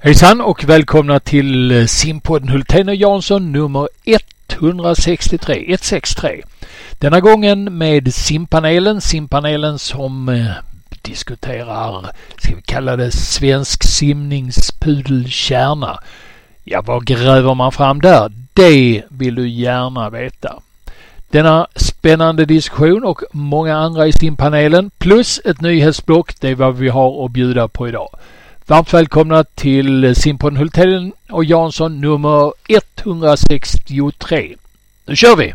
Hejsan och välkomna till simpodden Hultén och Jansson nummer 163, 163. Denna gången med simpanelen, simpanelen som eh, diskuterar, ska vi kalla det svensk simningspudelkärna. Ja, vad gräver man fram där? Det vill du gärna veta. Denna spännande diskussion och många andra i simpanelen plus ett nyhetsblock, det är vad vi har att bjuda på idag. Varmt välkomna till Simpon Hultén och Jansson nummer 163. Nu kör vi!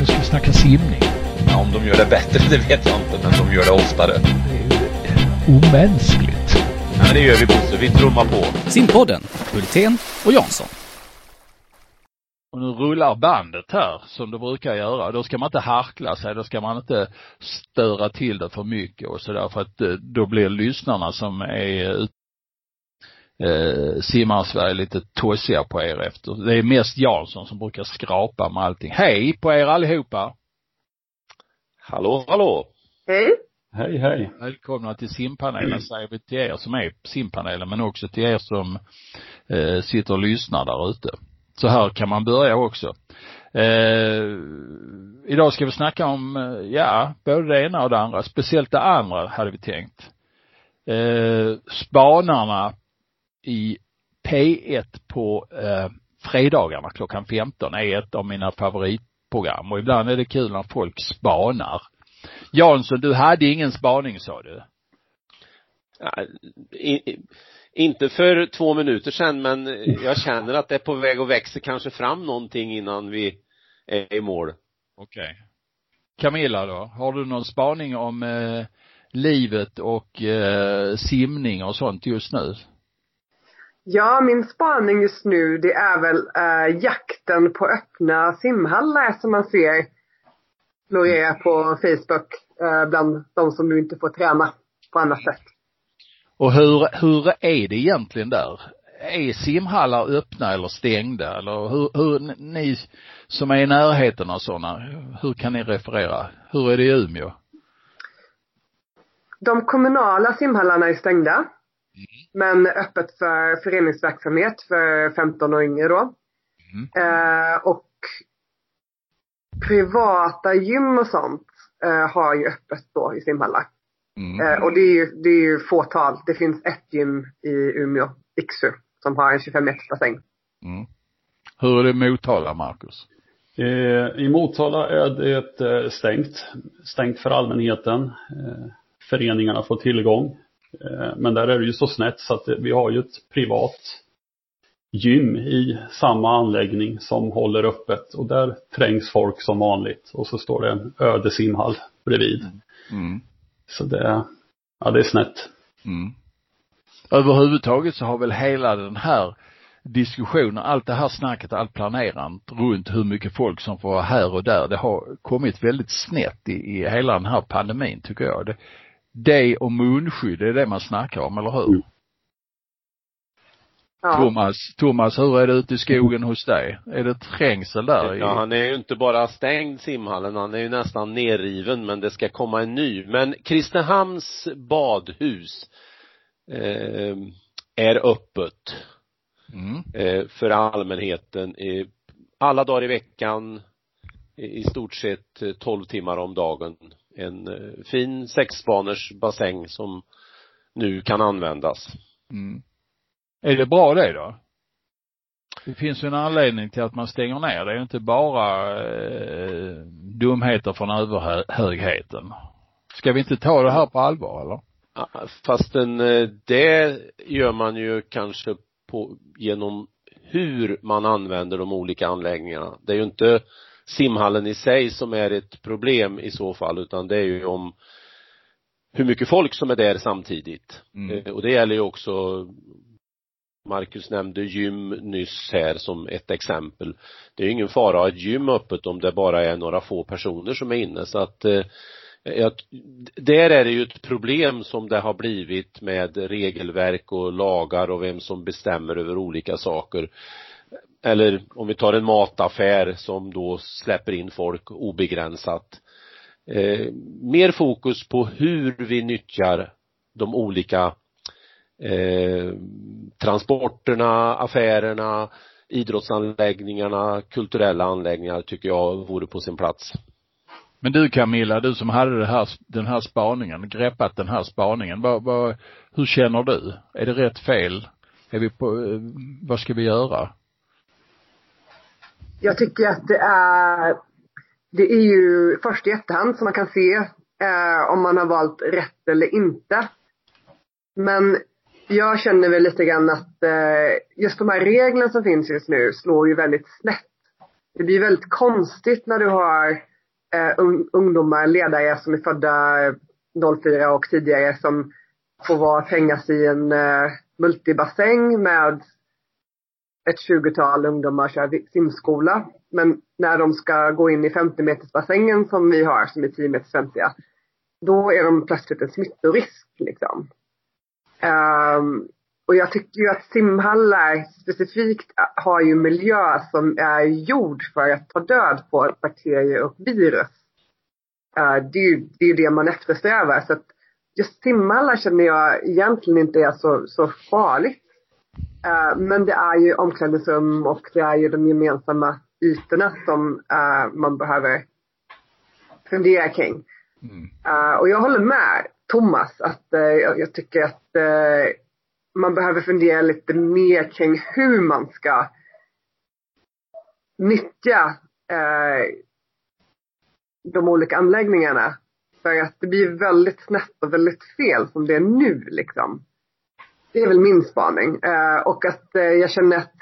Nu ska vi snacka simning. Ja, om de gör det bättre, det vet jag inte, men de gör det oftare. Det är omänskligt. Ja, men det gör vi Bosse, vi trummar på. Simpodden, Hultén och Jansson. Och nu rullar bandet här som det brukar göra. Då ska man inte harkla sig, då ska man inte störa till det för mycket och sådär för att eh, då blir lyssnarna som är eh, simmar lite tossiga på er efter. Det är mest Jansson som brukar skrapa med allting. Hej på er allihopa! Hallå, hallå! Hej. Hej, hej. Välkomna till simpanelen säger vi till er som är simpanelen men också till er som eh, sitter och lyssnar där ute. Så här kan man börja också. Eh, idag ska vi snacka om, eh, ja, både det ena och det andra. Speciellt det andra hade vi tänkt. Eh, spanarna i P1 på eh, fredagarna klockan 15 är ett av mina favoritprogram och ibland är det kul när folk spanar. Jansson, du hade ingen spaning sa du? Ja, i, inte för två minuter sedan, men jag känner att det är på väg att växa kanske fram någonting innan vi är i mål. Okej. Okay. Camilla då, har du någon spaning om eh, livet och eh, simning och sånt just nu? Ja, min spaning just nu det är väl eh, jakten på öppna simhallar som man ser florera på Facebook eh, bland de som nu inte får träna på annat sätt. Och hur, hur är det egentligen där? Är simhallar öppna eller stängda eller hur, hur ni som är i närheten av sådana, hur kan ni referera? Hur är det i Umeå? De kommunala simhallarna är stängda. Mm. Men öppet för föreningsverksamhet för 15 och yngre då. Mm. Eh, och privata gym och sånt eh, har ju öppet då i simhallar. Mm. Eh, och det är ju, det är ju fåtal. Det finns ett gym i Umeå, Iksu, som har en 25 meters bassäng. Mm. Hur är det i Motala, Marcus? Eh, I Motala är det eh, stängt, stängt för allmänheten. Eh, föreningarna får tillgång. Eh, men där är det ju så snett så att vi har ju ett privat gym i samma anläggning som håller öppet och där trängs folk som vanligt och så står det en öde simhall bredvid. Mm. Så det, ja det är snett. Mm. Överhuvudtaget så har väl hela den här diskussionen, allt det här snacket, allt planerandet runt hur mycket folk som får vara här och där, det har kommit väldigt snett i, i hela den här pandemin tycker jag. Det, det och munskydd, det är det man snackar om, eller hur? Mm. Ja. Thomas, Thomas, hur är det ute i skogen hos dig? Är det trängsel där? Ja, han är ju inte bara stängd simhallen, han är ju nästan nerriven men det ska komma en ny. Men Kristinehamns badhus eh, är öppet mm. eh, för allmänheten eh, alla dagar i veckan i stort sett 12 timmar om dagen. En eh, fin sexspaners bassäng som nu kan användas. Mm. Är det bra det då? Det finns ju en anledning till att man stänger ner. Det är ju inte bara eh, dumheter från överhögheten. Ska vi inte ta det här på allvar eller? Fastän eh, det gör man ju kanske på, genom hur man använder de olika anläggningarna. Det är ju inte simhallen i sig som är ett problem i så fall utan det är ju om hur mycket folk som är där samtidigt. Mm. Eh, och det gäller ju också Marcus nämnde gym nyss här som ett exempel. Det är ingen fara att ha ett gym öppet om det bara är några få personer som är inne så att eh, där är det ju ett problem som det har blivit med regelverk och lagar och vem som bestämmer över olika saker. Eller om vi tar en mataffär som då släpper in folk obegränsat. Eh, mer fokus på hur vi nyttjar de olika eh, transporterna, affärerna, idrottsanläggningarna, kulturella anläggningar tycker jag vore på sin plats. Men du Camilla, du som hade det här, den här spaningen, greppat den här spaningen, vad, vad, hur känner du? Är det rätt fel? Är vi på, eh, vad ska vi göra? Jag tycker att det är, det är ju först i efterhand som man kan se eh, om man har valt rätt eller inte. Men jag känner väl lite grann att eh, just de här reglerna som finns just nu slår ju väldigt snett. Det blir väldigt konstigt när du har eh, un ungdomar, ledare som är födda 04 och tidigare som får vara trängas i en eh, multibassäng med ett tjugotal ungdomar kör simskola. Men när de ska gå in i 50 metersbassängen som vi har, som är 10 meters 50, då är de plötsligt en smittorisk liksom. Um, och jag tycker ju att simhallar specifikt har ju miljö som är gjord för att ta död på bakterier och virus. Uh, det är ju det, är det man eftersträvar. Så att just simhallar känner jag egentligen inte är så, så farligt. Uh, men det är ju omklädningsrum och det är ju de gemensamma ytorna som uh, man behöver fundera kring. Mm. och jag håller med Thomas att eh, jag, jag tycker att eh, man behöver fundera lite mer kring hur man ska nyttja eh, de olika anläggningarna. För att det blir väldigt snett och väldigt fel som det är nu liksom. Det är väl min spaning. Eh, och att eh, jag känner att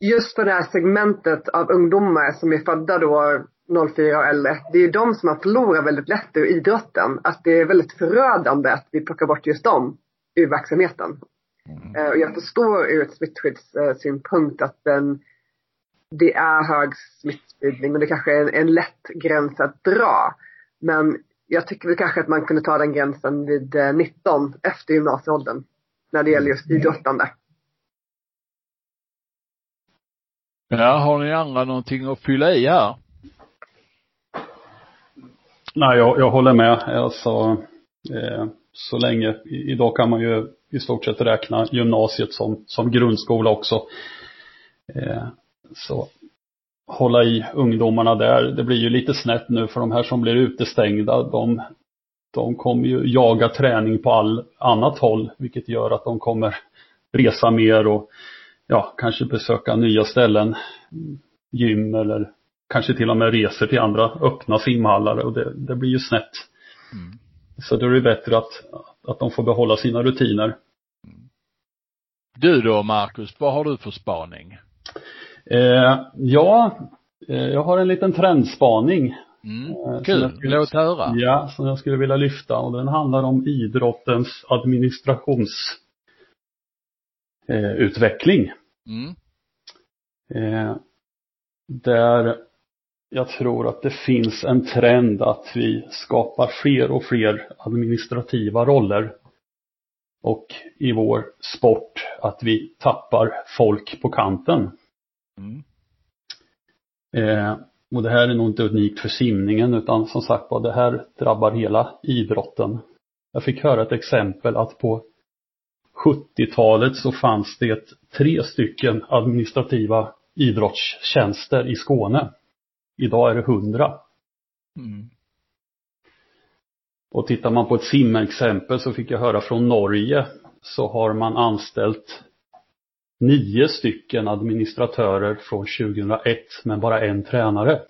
just för det här segmentet av ungdomar som är födda då 04 och äldre, det är de som har förlorat väldigt lätt ur idrotten. Att det är väldigt förödande att vi plockar bort just dem ur verksamheten. Mm. Eh, och jag förstår ur ett smittskyddssynpunkt att den, det är hög smittspridning och det kanske är en, en lätt gräns att dra. Men jag tycker väl kanske att man kunde ta den gränsen vid 19 eh, efter gymnasieåldern. När det gäller just idrottande. Ja, har ni andra någonting att fylla i här? Nej, jag, jag håller med. Alltså, eh, så länge, idag kan man ju i stort sett räkna gymnasiet som, som grundskola också. Eh, så hålla i ungdomarna där. Det blir ju lite snett nu för de här som blir utestängda, de, de kommer ju jaga träning på all annat håll, vilket gör att de kommer resa mer och ja, kanske besöka nya ställen, gym eller kanske till och med resor till andra öppna simhallar och det, det blir ju snett. Mm. Så då är det bättre att, att de får behålla sina rutiner. Du då Marcus, vad har du för spaning? Eh, ja, eh, jag har en liten trendspaning. Mm, eh, kul, skulle, låt höra. Ja, som jag skulle vilja lyfta och den handlar om idrottens administrationsutveckling. Eh, mm. Eh, där jag tror att det finns en trend att vi skapar fler och fler administrativa roller. Och i vår sport att vi tappar folk på kanten. Mm. Eh, och det här är nog inte unikt för simningen utan som sagt var det här drabbar hela idrotten. Jag fick höra ett exempel att på 70-talet så fanns det tre stycken administrativa idrottstjänster i Skåne. Idag är det 100. Mm. Och tittar man på ett simexempel så fick jag höra från Norge så har man anställt nio stycken administratörer från 2001 men bara en tränare.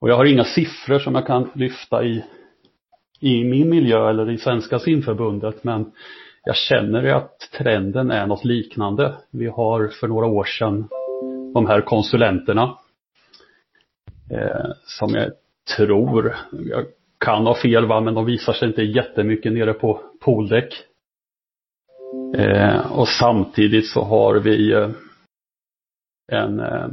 Och jag har inga siffror som jag kan lyfta i, i min miljö eller i Svenska simförbundet men jag känner att trenden är något liknande. Vi har för några år sedan de här konsulenterna eh, som jag tror, jag kan ha fel va, men de visar sig inte jättemycket nere på pooldäck. Eh, och samtidigt så har vi eh, en eh,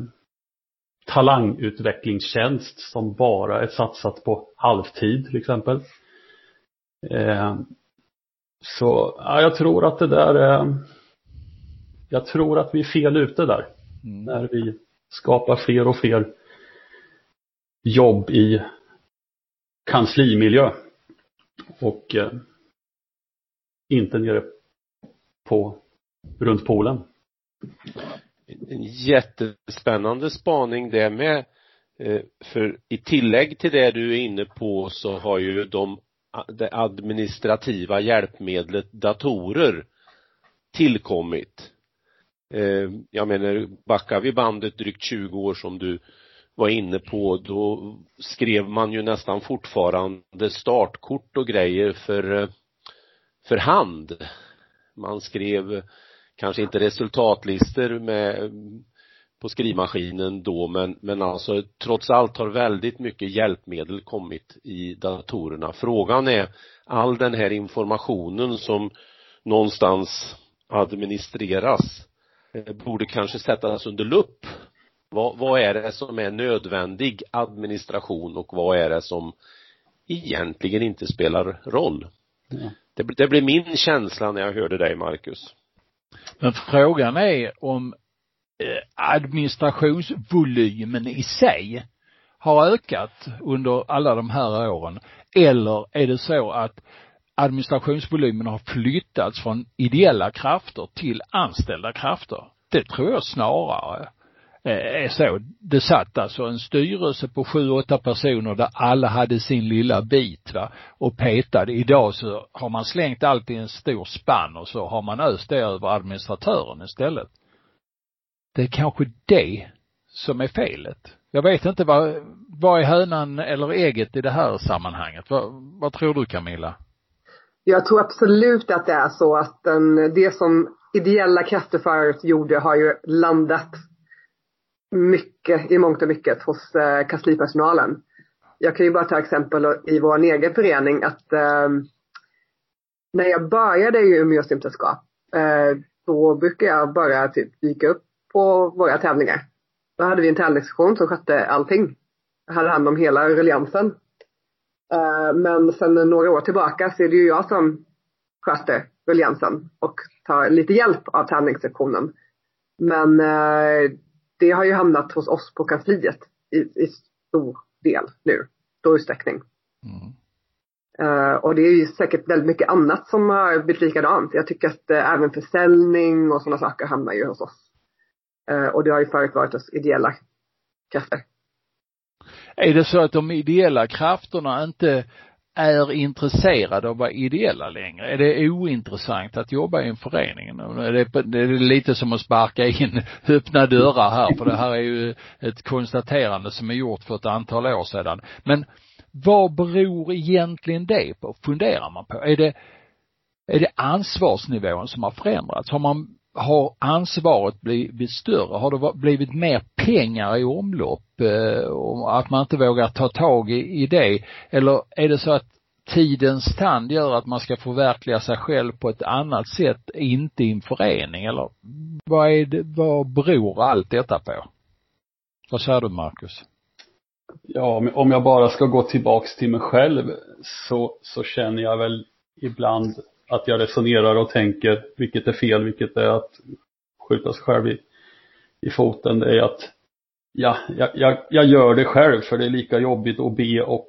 talangutvecklingstjänst som bara är satsat på halvtid till exempel. Eh, så ja, jag tror att det där är Jag tror att vi är fel ute där. Mm. När vi skapar fler och fler jobb i kanslimiljö. Och eh, inte nere på, runt poolen. En jättespännande spaning det med. Eh, för i tillägg till det du är inne på så har ju de det administrativa hjälpmedlet datorer tillkommit. Eh, jag menar, backar vi bandet drygt 20 år som du var inne på, då skrev man ju nästan fortfarande startkort och grejer för, eh, för hand. Man skrev kanske inte resultatlistor med på skrivmaskinen då men, men alltså trots allt har väldigt mycket hjälpmedel kommit i datorerna. Frågan är all den här informationen som någonstans administreras eh, borde kanske sättas under lupp. Vad, vad är det som är nödvändig administration och vad är det som egentligen inte spelar roll? Ja. Det, det blir min känsla när jag hörde dig Marcus. Men frågan är om eh, administrationsvolymen i sig har ökat under alla de här åren eller är det så att administrationsvolymen har flyttats från ideella krafter till anställda krafter? Det tror jag snarare är så. Det satt alltså en styrelse på sju, åtta personer där alla hade sin lilla bit va och petade. Idag så har man slängt allt i en stor spann och så har man öst det över administratören istället. Det är kanske det som är felet. Jag vet inte vad, vad är hönan eller ägget i det här sammanhanget? Vad, vad tror du Camilla? Jag tror absolut att det är så att den, det som ideella krafter förut gjorde har ju landat mycket, i mångt och mycket hos eh, kanslipersonalen. Jag kan ju bara ta exempel i vår egen förening att eh, när jag började i Umeå simsällskap eh, då brukar jag bara typ dyka upp på våra tävlingar. Då hade vi en tävlingssektion som skötte allting. Jag hade hand om hela ruljangsen. Eh, men sen några år tillbaka så är det ju jag som sköter ruljangsen och tar lite hjälp av tävlingssektionen. Men eh, det har ju hamnat hos oss på kansliet i, i stor del nu, stor utsträckning. Mm. Uh, och det är ju säkert väldigt mycket annat som har blivit likadant. Jag tycker att uh, även försäljning och sådana saker hamnar ju hos oss. Uh, och det har ju förut varit hos ideella krafter. Är det så att de ideella krafterna inte är intresserade av att vara ideella längre? Är det ointressant att jobba i en förening? Är det, det är lite som att sparka in öppna dörrar här, för det här är ju ett konstaterande som är gjort för ett antal år sedan. Men vad beror egentligen det på, funderar man på? Är det, är det ansvarsnivån som har förändrats? Har man har ansvaret blivit större? Har det blivit mer pengar i omlopp? Eh, Och att man inte vågar ta tag i det? Eller är det så att tidens tand gör att man ska förverkliga sig själv på ett annat sätt, inte i en förening? Eller vad är det, vad beror allt detta på? Vad säger du Marcus? Ja, om jag bara ska gå tillbaks till mig själv så, så känner jag väl ibland att jag resonerar och tänker vilket är fel, vilket är att skjuta sig själv i, i foten. Det är att ja, jag, jag, jag gör det själv för det är lika jobbigt att be och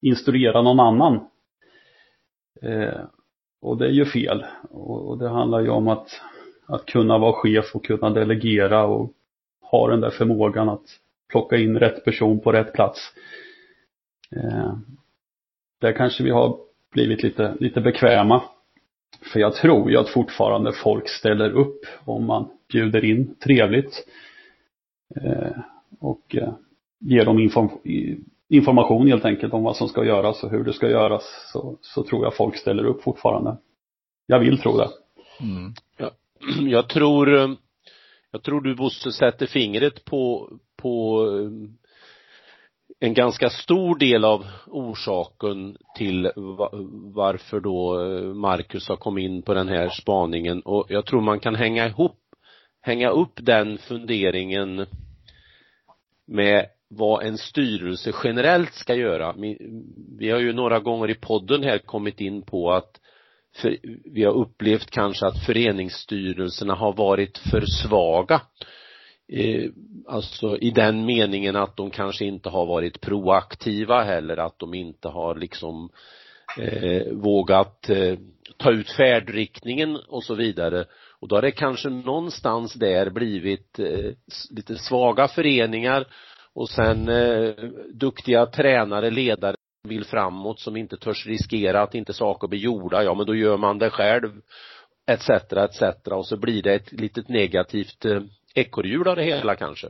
instruera någon annan. Eh, och det är ju fel. Och, och, det handlar ju om att, att kunna vara chef och kunna delegera och ha den där förmågan att plocka in rätt person på rätt plats. Eh, där kanske vi har blivit lite, lite bekväma. För jag tror ju att fortfarande folk ställer upp om man bjuder in trevligt. Eh, och eh, ger dem inform information helt enkelt om vad som ska göras och hur det ska göras. Så, så tror jag folk ställer upp fortfarande. Jag vill tro det. Mm. Ja, jag tror, eh, jag tror du Bosse sätter fingret på, på eh, en ganska stor del av orsaken till varför då eh, Marcus har kommit in på den här spaningen och jag tror man kan hänga ihop, hänga upp den funderingen med vad en styrelse generellt ska göra. Vi har ju några gånger i podden här kommit in på att vi har upplevt kanske att föreningsstyrelserna har varit för svaga eh, alltså i den meningen att de kanske inte har varit proaktiva heller, att de inte har liksom eh, vågat eh, ta ut färdriktningen och så vidare. Och då har det kanske någonstans där blivit eh, lite svaga föreningar och sen eh, duktiga tränare, ledare vill framåt som inte törs riskera att inte saker blir gjorda, ja men då gör man det själv etc etc och så blir det ett litet negativt eh, ekorrhjul av det hela kanske.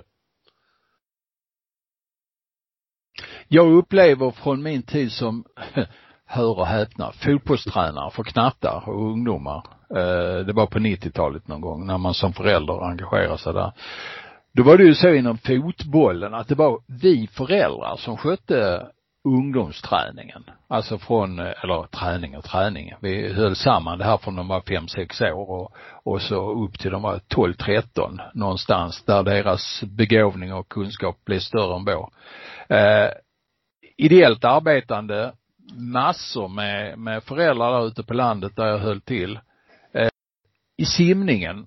Jag upplever från min tid som, hör och häpna, fotbollstränare för knattar och ungdomar. Eh, det var på 90-talet någon gång när man som förälder engagerade sig där. Då var det ju så inom fotbollen att det var vi föräldrar som skötte ungdomsträningen. Alltså från, eh, eller träning och träning. Vi höll samman det här från de var fem, sex år och, och så upp till de var 12, 13 någonstans där deras begåvning och kunskap blev större än vår. Eh, ideellt arbetande, massor med, med föräldrar där ute på landet där jag höll till. Eh, I simningen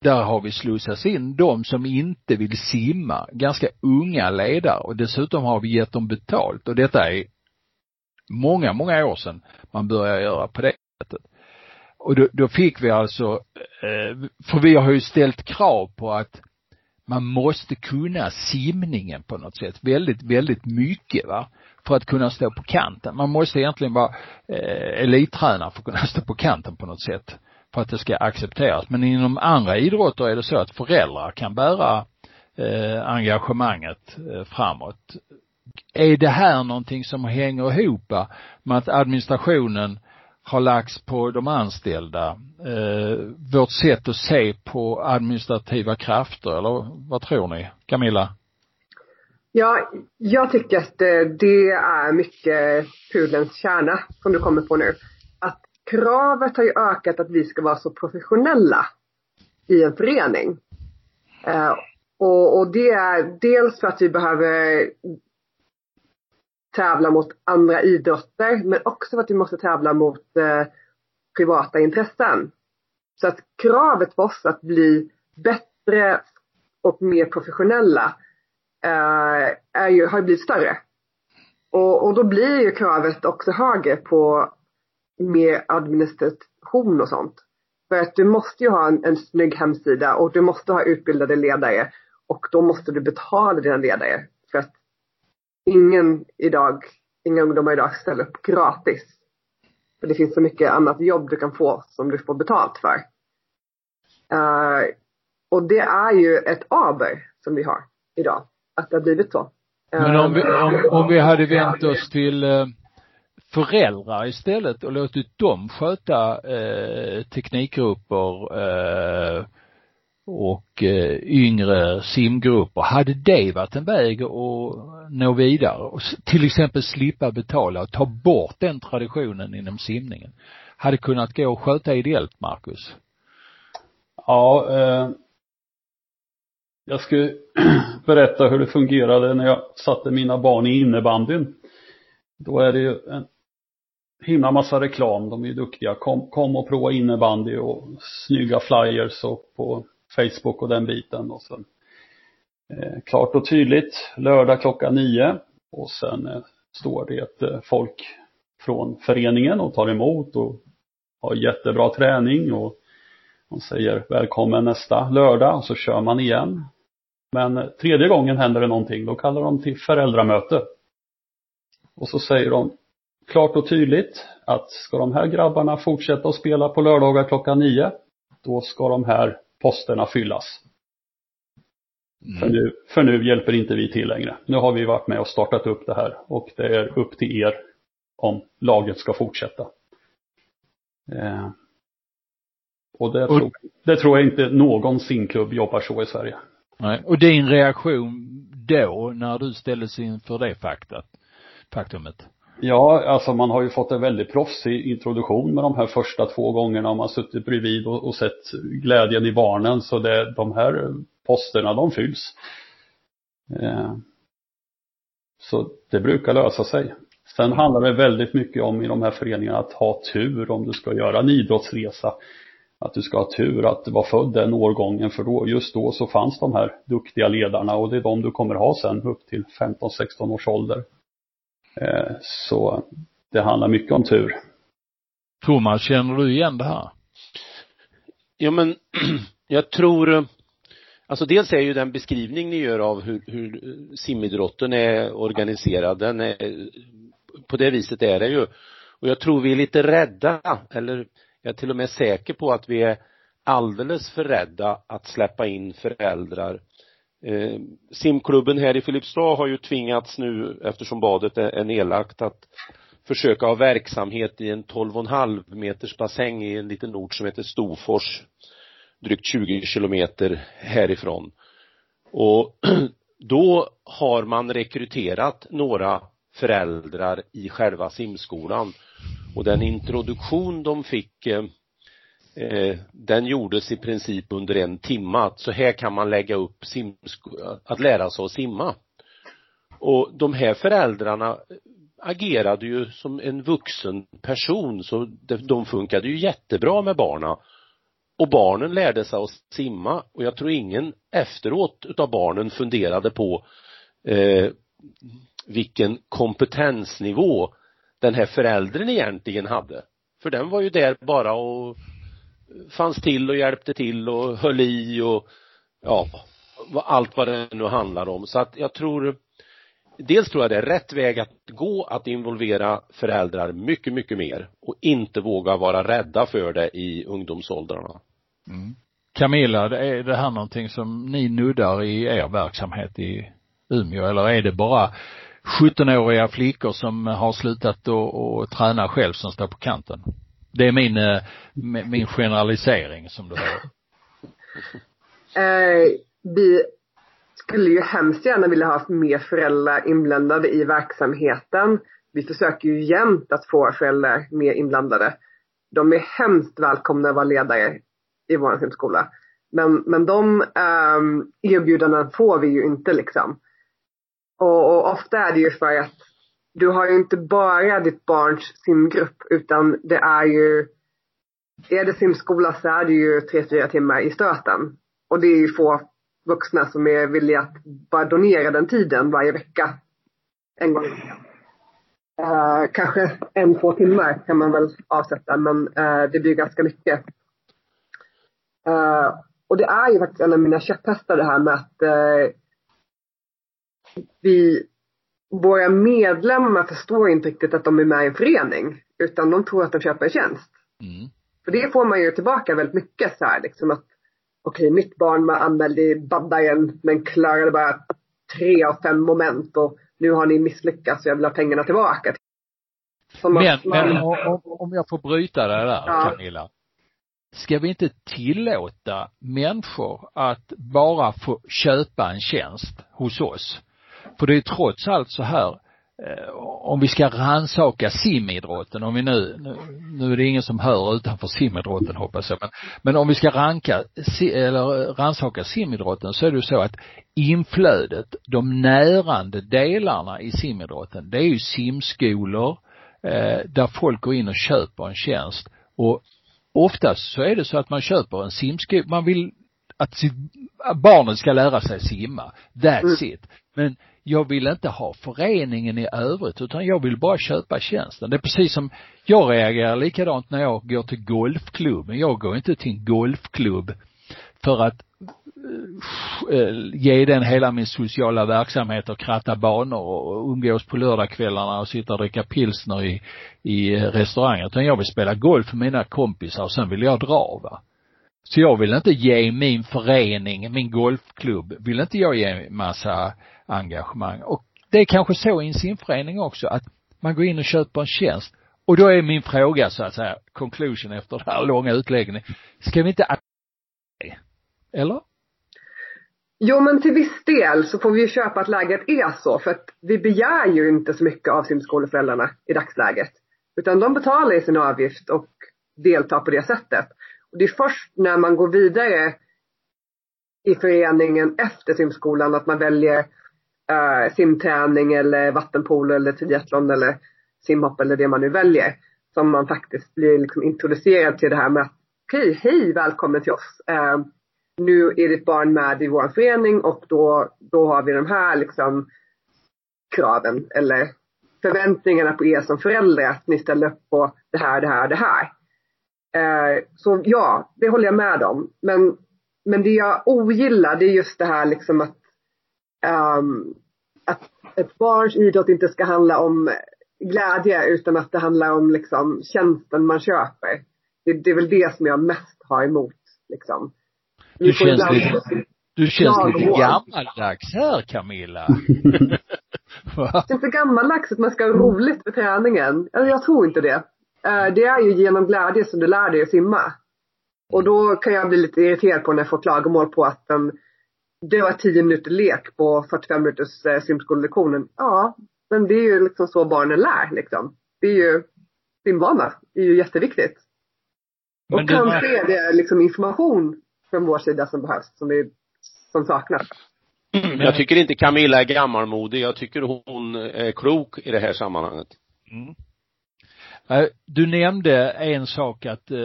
där har vi slussats in de som inte vill simma, ganska unga ledare. Och dessutom har vi gett dem betalt. Och detta är många, många år sedan man började göra på det sättet. Och då, då fick vi alltså, eh, för vi har ju ställt krav på att man måste kunna simningen på något sätt. Väldigt, väldigt mycket va? För att kunna stå på kanten. Man måste egentligen vara eh, elittränare för att kunna stå på kanten på något sätt för att det ska accepteras. Men inom andra idrotter är det så att föräldrar kan bära eh, engagemanget eh, framåt. Är det här någonting som hänger ihop med att administrationen har lagts på de anställda? Eh, vårt sätt att se på administrativa krafter eller vad tror ni? Camilla? Ja, jag tycker att eh, det är mycket pudelns kärna som du kommer på nu kravet har ju ökat att vi ska vara så professionella i en förening. Eh, och, och det är dels för att vi behöver tävla mot andra idrotter men också för att vi måste tävla mot eh, privata intressen. Så att kravet på oss att bli bättre och mer professionella eh, är ju, har blivit större. Och, och då blir ju kravet också högre på med administration och sånt. För att du måste ju ha en, en snygg hemsida och du måste ha utbildade ledare och då måste du betala dina ledare. För att ingen idag, inga ungdomar idag ställer upp gratis. För det finns så mycket annat jobb du kan få som du får betalt för. Uh, och det är ju ett aber som vi har idag. Att det har blivit så. Men om vi, om, om vi hade vänt oss till uh föräldrar istället och låtit dem sköta eh, teknikgrupper eh, och eh, yngre simgrupper. Hade det varit en väg att nå vidare och till exempel slippa betala och ta bort den traditionen inom simningen? Hade kunnat gå och sköta ideellt, Marcus? Ja, eh, jag ska berätta hur det fungerade när jag satte mina barn i innebandyn. Då är det ju en himla massa reklam. De är ju duktiga. Kom, kom och prova innebandy och snygga flyers och på Facebook och den biten. Och sen eh, klart och tydligt lördag klockan nio. Och sen eh, står det eh, folk från föreningen och tar emot och har jättebra träning och de säger välkommen nästa lördag och så kör man igen. Men eh, tredje gången händer det någonting, då kallar de till föräldramöte. Och så säger de klart och tydligt att ska de här grabbarna fortsätta att spela på lördagar klockan nio, då ska de här posterna fyllas. Mm. För, nu, för nu hjälper inte vi till längre. Nu har vi varit med och startat upp det här och det är upp till er om laget ska fortsätta. Eh, och det, och, tror, det tror jag inte någon simklubb jobbar så i Sverige. Nej, och din reaktion då när du ställdes inför det faktat, faktumet? Ja, alltså man har ju fått en väldigt proffsig introduktion med de här första två gångerna. Man har suttit bredvid och, och sett glädjen i barnen. Så det, de här posterna, de fylls. Eh, så det brukar lösa sig. Sen handlar det väldigt mycket om i de här föreningarna att ha tur om du ska göra en idrottsresa. Att du ska ha tur att vara född den årgången för då, just då så fanns de här duktiga ledarna och det är de du kommer ha sen upp till 15-16 års ålder. Eh, så det handlar mycket om tur. Thomas, känner du igen det här? Ja men jag tror Alltså dels är ju den beskrivning ni gör av hur, hur simidrotten är organiserad, den är, på det viset är det ju. Och jag tror vi är lite rädda, eller jag är till och med säker på att vi är alldeles för rädda att släppa in föräldrar. Eh, simklubben här i Filipstad har ju tvingats nu, eftersom badet är, är nedlagt, att försöka ha verksamhet i en 12,5 meters bassäng i en liten ort som heter Storfors drygt 20 kilometer härifrån. Och då har man rekryterat några föräldrar i själva simskolan och den introduktion de fick eh, eh den gjordes i princip under en timme. Så här kan man lägga upp att lära sig att simma. Och de här föräldrarna agerade ju som en vuxen person så de funkade ju jättebra med barna och barnen lärde sig att simma och jag tror ingen efteråt utav barnen funderade på eh, vilken kompetensnivå den här föräldern egentligen hade. För den var ju där bara och fanns till och hjälpte till och höll i och ja, allt vad det nu handlar om. Så att jag tror dels tror jag det är rätt väg att gå att involvera föräldrar mycket, mycket mer och inte våga vara rädda för det i ungdomsåldrarna. Mm. Camilla, är det här någonting som ni nuddar i er verksamhet i Umeå eller är det bara 17-åriga flickor som har slutat att träna själv som står på kanten? Det är min, eh, min generalisering som du hör. Eh, vi skulle ju hemskt gärna vilja ha mer föräldrar inblandade i verksamheten. Vi försöker ju jämt att få föräldrar mer inblandade. De är hemskt välkomna att vara ledare i vår simskola. Men, men de eh, erbjudanden får vi ju inte liksom. Och, och, ofta är det ju för att du har ju inte bara ditt barns simgrupp utan det är ju, är det simskola så är det ju tre, fyra timmar i stöten. Och det är ju få vuxna som är villiga att bara donera den tiden varje vecka. En gång i. Uh, kanske en, två timmar kan man väl avsätta men uh, det blir ganska mycket. Uh, och det är ju faktiskt en av mina käpphästar det här med att uh, vi, våra medlemmar förstår inte riktigt att de är med i en förening. Utan de tror att de köper en tjänst. Mm. För det får man ju tillbaka väldigt mycket så här liksom att okej, okay, mitt barn var anmäld i baddaren men klarade bara tre av fem moment och nu har ni misslyckats så jag vill ha pengarna tillbaka. men, man, men om, om jag får bryta det där ja. Camilla ska vi inte tillåta människor att bara få köpa en tjänst hos oss? För det är trots allt så här, eh, om vi ska ransaka simidrotten, om vi nu, nu, nu är det ingen som hör utanför simidrotten hoppas jag, men, men om vi ska ranka, eller ransaka simidrotten så är det ju så att inflödet, de närande delarna i simidrotten, det är ju simskolor, eh, där folk går in och köper en tjänst och oftast så är det så att man köper en simsko, man vill att barnen ska lära sig simma. That's mm. it. Men jag vill inte ha föreningen i övrigt utan jag vill bara köpa tjänsten. Det är precis som, jag reagerar likadant när jag går till golfklubben. Jag går inte till en golfklubb för att eh, eh, ge den hela min sociala verksamhet och kratta banor och umgås på lördagskvällarna och sitta och dricka pilsner i, i eh, restauranger. Utan jag vill spela golf med mina kompisar och sen vill jag dra va. Så jag vill inte ge min förening, min golfklubb, vill inte jag ge massa engagemang. Och det är kanske så i en simförening också att man går in och köper en tjänst. Och då är min fråga så att säga, conclusion efter den här långa utläggningen. Ska vi inte eller? Jo men till viss del så får vi ju köpa att läget är så för att vi begär ju inte så mycket av simskoleföräldrarna i dagsläget. Utan de betalar ju sin avgift och deltar på det sättet. Och det är först när man går vidare i föreningen efter simskolan att man väljer eh, simträning eller vattenpolo eller triathlon eller simhopp eller det man nu väljer. Som man faktiskt blir liksom introducerad till det här med att okej, okay, hej, välkommen till oss. Eh, nu är ditt barn med i vår förening och då, då har vi de här liksom kraven eller förväntningarna på er som föräldrar att ni ställer upp på det här, det här, det här. Eh, så ja, det håller jag med om. Men, men det jag ogillar det är just det här liksom att, um, att ett barns idrott inte ska handla om glädje utan att det handlar om liksom tjänsten man köper. Det, det är väl det som jag mest har emot liksom. Du känns lite, du känns lite gammaldags här Camilla. Det är inte gammaldags att man ska ha roligt med träningen. Alltså, jag tror inte det. Eh, det är ju genom glädje som du lär dig att simma. Och då kan jag bli lite irriterad på när jag får klagomål på att um, det var 10 minuter lek på 45 minuters uh, simskolelektionen. Ja, men det är ju liksom så barnen lär liksom. Det är ju simvana. Det är ju jätteviktigt. Men och kanske var... är det liksom information från vår sida som behövs, som, vi, som saknas. Mm. Jag tycker inte Camilla är gammalmodig. Jag tycker hon är klok i det här sammanhanget. Mm. Du nämnde en sak att eh,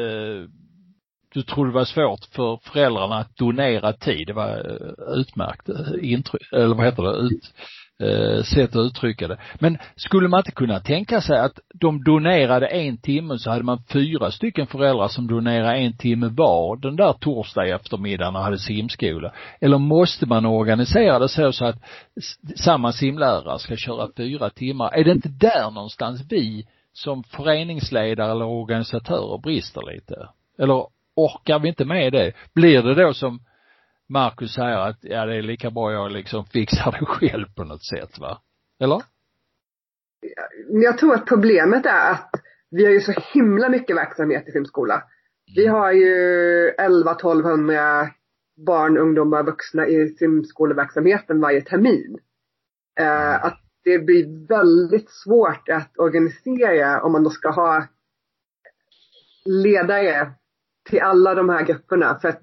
du tror det var svårt för föräldrarna att donera tid. Det var eh, utmärkt eh, intryck, eller vad heter det, ut, eh, sätt att uttrycka det. Men skulle man inte kunna tänka sig att de donerade en timme så hade man fyra stycken föräldrar som donerade en timme var den där torsdag eftermiddagen och hade simskola? Eller måste man organisera det så, så att samma simlärare ska köra fyra timmar? Är det inte där någonstans vi som föreningsledare eller organisatörer brister lite? Eller orkar vi inte med det? Blir det då som Marcus säger att ja, det är lika bra jag liksom fixar det själv på något sätt va? Eller? Jag tror att problemet är att vi har ju så himla mycket verksamhet i simskola. Vi har ju 11-1200 barn, ungdomar, vuxna i simskoleverksamheten varje termin. Eh, att det blir väldigt svårt att organisera om man då ska ha ledare till alla de här grupperna. För att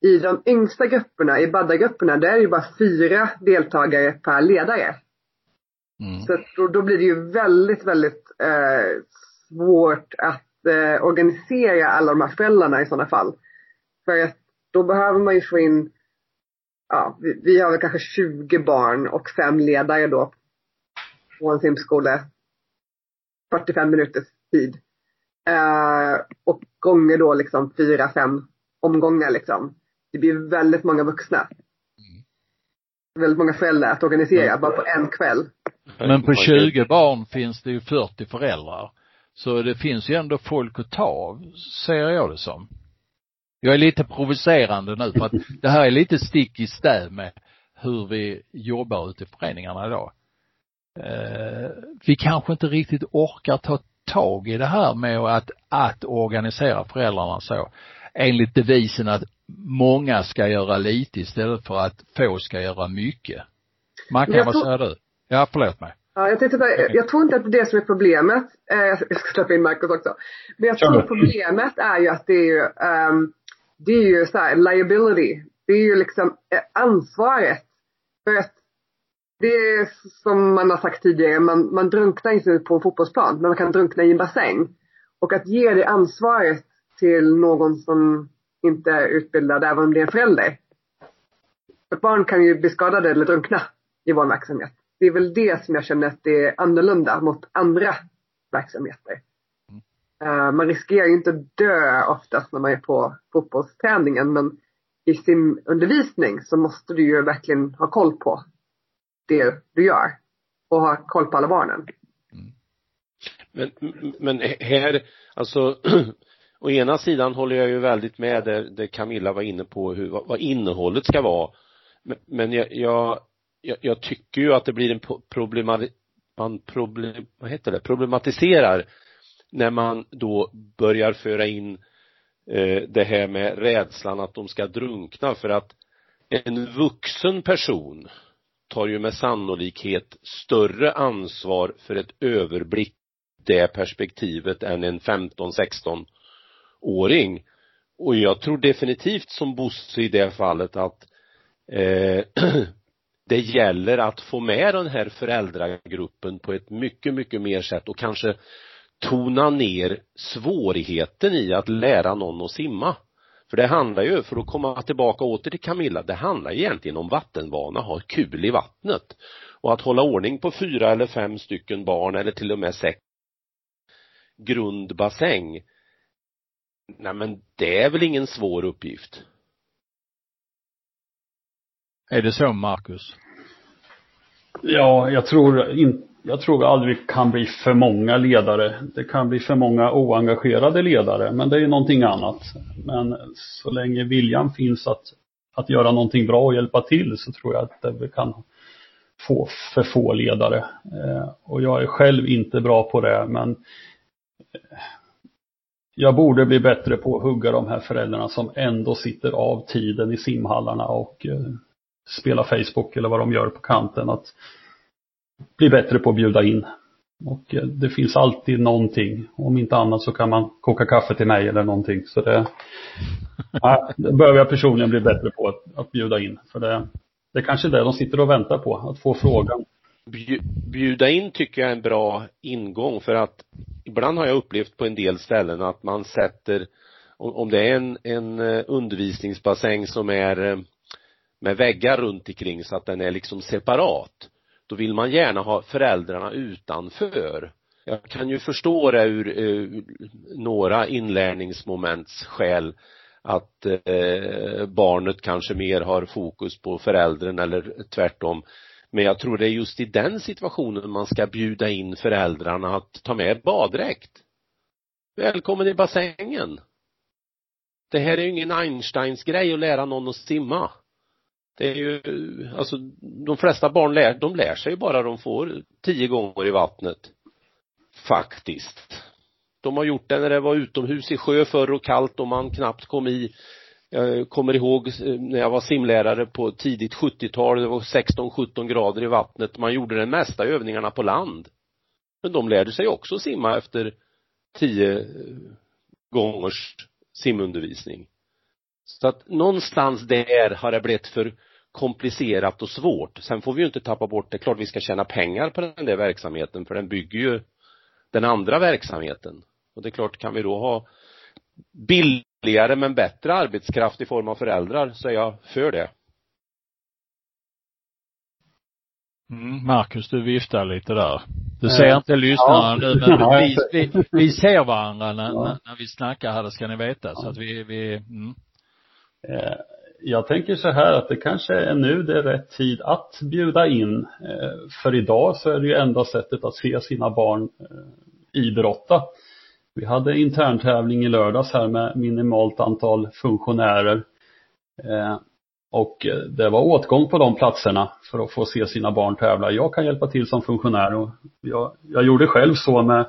i de yngsta grupperna, i baddargrupperna, där är det bara fyra deltagare per ledare. Mm. Så då, då, blir det ju väldigt, väldigt eh, svårt att eh, organisera alla de här föräldrarna i sådana fall. För att då behöver man ju få in, ja, vi, vi har väl kanske 20 barn och fem ledare då på en simskola. 45 minuters tid. Eh, och gånger då liksom fyra, fem omgångar liksom det blir väldigt många vuxna. Mm. Väldigt många föräldrar att organisera mm. bara på en kväll. Men på 20 barn finns det ju 40 föräldrar. Så det finns ju ändå folk att ta av, ser jag det som. Jag är lite provocerande nu för att det här är lite stick i stäv med hur vi jobbar ute i föreningarna idag. Eh, vi kanske inte riktigt orkar ta tag i det här med att, att organisera föräldrarna så enligt devisen att många ska göra lite istället för att få ska göra mycket. Man kan, vad säger du? Ja, förlåt mig. Ja, jag tänkte bara, jag tror inte att det är det som är problemet. Eh, jag ska släppa in Marcus också. Men jag tror problemet är ju att det är ju, um, det är ju så här, liability. Det är ju liksom eh, ansvaret. För att det är som man har sagt tidigare, man, man drunknar inte på en fotbollsplan, men man kan drunkna i en bassäng. Och att ge det ansvaret till någon som inte är utbildad, även om det är en förälder. Ett barn kan ju bli skadade eller drunkna i vår verksamhet. Det är väl det som jag känner att det är annorlunda mot andra verksamheter. Uh, man riskerar ju inte att dö oftast när man är på fotbollsträningen men i sin undervisning så måste du ju verkligen ha koll på det du gör och ha koll på alla barnen. Mm. Men, men här, alltså å ena sidan håller jag ju väldigt med där, där Camilla var inne på hur, vad, vad innehållet ska vara. Men, men jag, jag, jag, tycker ju att det blir en problematik, man problem, vad heter det, problematiserar när man då börjar föra in eh, det här med rädslan att de ska drunkna för att en vuxen person tar ju med sannolikhet större ansvar för ett överblick det perspektivet än en 15, 16 åring. Och jag tror definitivt som Bosse i det fallet att eh, det gäller att få med den här föräldragruppen på ett mycket, mycket mer sätt och kanske tona ner svårigheten i att lära någon att simma. För det handlar ju, för att komma tillbaka åter till Camilla, det handlar egentligen om vattenvana, ha kul i vattnet. Och att hålla ordning på fyra eller fem stycken barn eller till och med sex grundbassäng nej men det är väl ingen svår uppgift. Är det så Marcus? Ja, jag tror inte jag tror aldrig det kan bli för många ledare. Det kan bli för många oengagerade ledare, men det är ju någonting annat. Men så länge viljan finns att, att göra någonting bra och hjälpa till så tror jag att vi kan få för få ledare. Eh, och jag är själv inte bra på det, men eh, jag borde bli bättre på att hugga de här föräldrarna som ändå sitter av tiden i simhallarna och eh, spelar Facebook eller vad de gör på kanten. Att bli bättre på att bjuda in. Och eh, det finns alltid någonting. Om inte annat så kan man koka kaffe till mig eller någonting. Så det, ja, det behöver jag personligen bli bättre på att, att bjuda in. För det, det är kanske det de sitter och väntar på, att få frågan. Bjuda in tycker jag är en bra ingång för att ibland har jag upplevt på en del ställen att man sätter, om det är en, en eh, undervisningsbassäng som är eh, med väggar runt omkring så att den är liksom separat då vill man gärna ha föräldrarna utanför. Jag kan ju förstå det ur, ur några inlärningsmoments skäl att eh, barnet kanske mer har fokus på föräldern eller tvärtom. Men jag tror det är just i den situationen man ska bjuda in föräldrarna att ta med baddräkt. Välkommen i bassängen. Det här är ju ingen Einsteins grej att lära någon att simma. Det är ju, alltså de flesta barn lär, de lär sig ju bara de får tio gånger i vattnet. Faktiskt. De har gjort det när det var utomhus i sjö förr och kallt och man knappt kom i. Jag kommer ihåg eh, när jag var simlärare på tidigt 70-tal, det var 16-17 grader i vattnet. Man gjorde de mesta övningarna på land. Men de lärde sig också simma efter tio eh, gångers simundervisning. Så att någonstans där har det blivit för komplicerat och svårt. Sen får vi ju inte tappa bort, det är klart vi ska tjäna pengar på den där verksamheten för den bygger ju den andra verksamheten. Och det är klart, kan vi då ha billigare men bättre arbetskraft i form av föräldrar så är jag för det. Mm, Marcus, du viftar lite där. Du ser inte lyssnarna ja. nu, men vi, vi, vi ser varandra när, ja. när, vi snackar här, det ska ni veta. Så att vi, vi mm. Eh, jag tänker så här att det kanske är nu det är rätt tid att bjuda in. Eh, för idag så är det ju enda sättet att se sina barn eh, idrotta. Vi hade interntävling i lördags här med minimalt antal funktionärer. Och det var åtgång på de platserna för att få se sina barn tävla. Jag kan hjälpa till som funktionär och jag, jag gjorde själv så med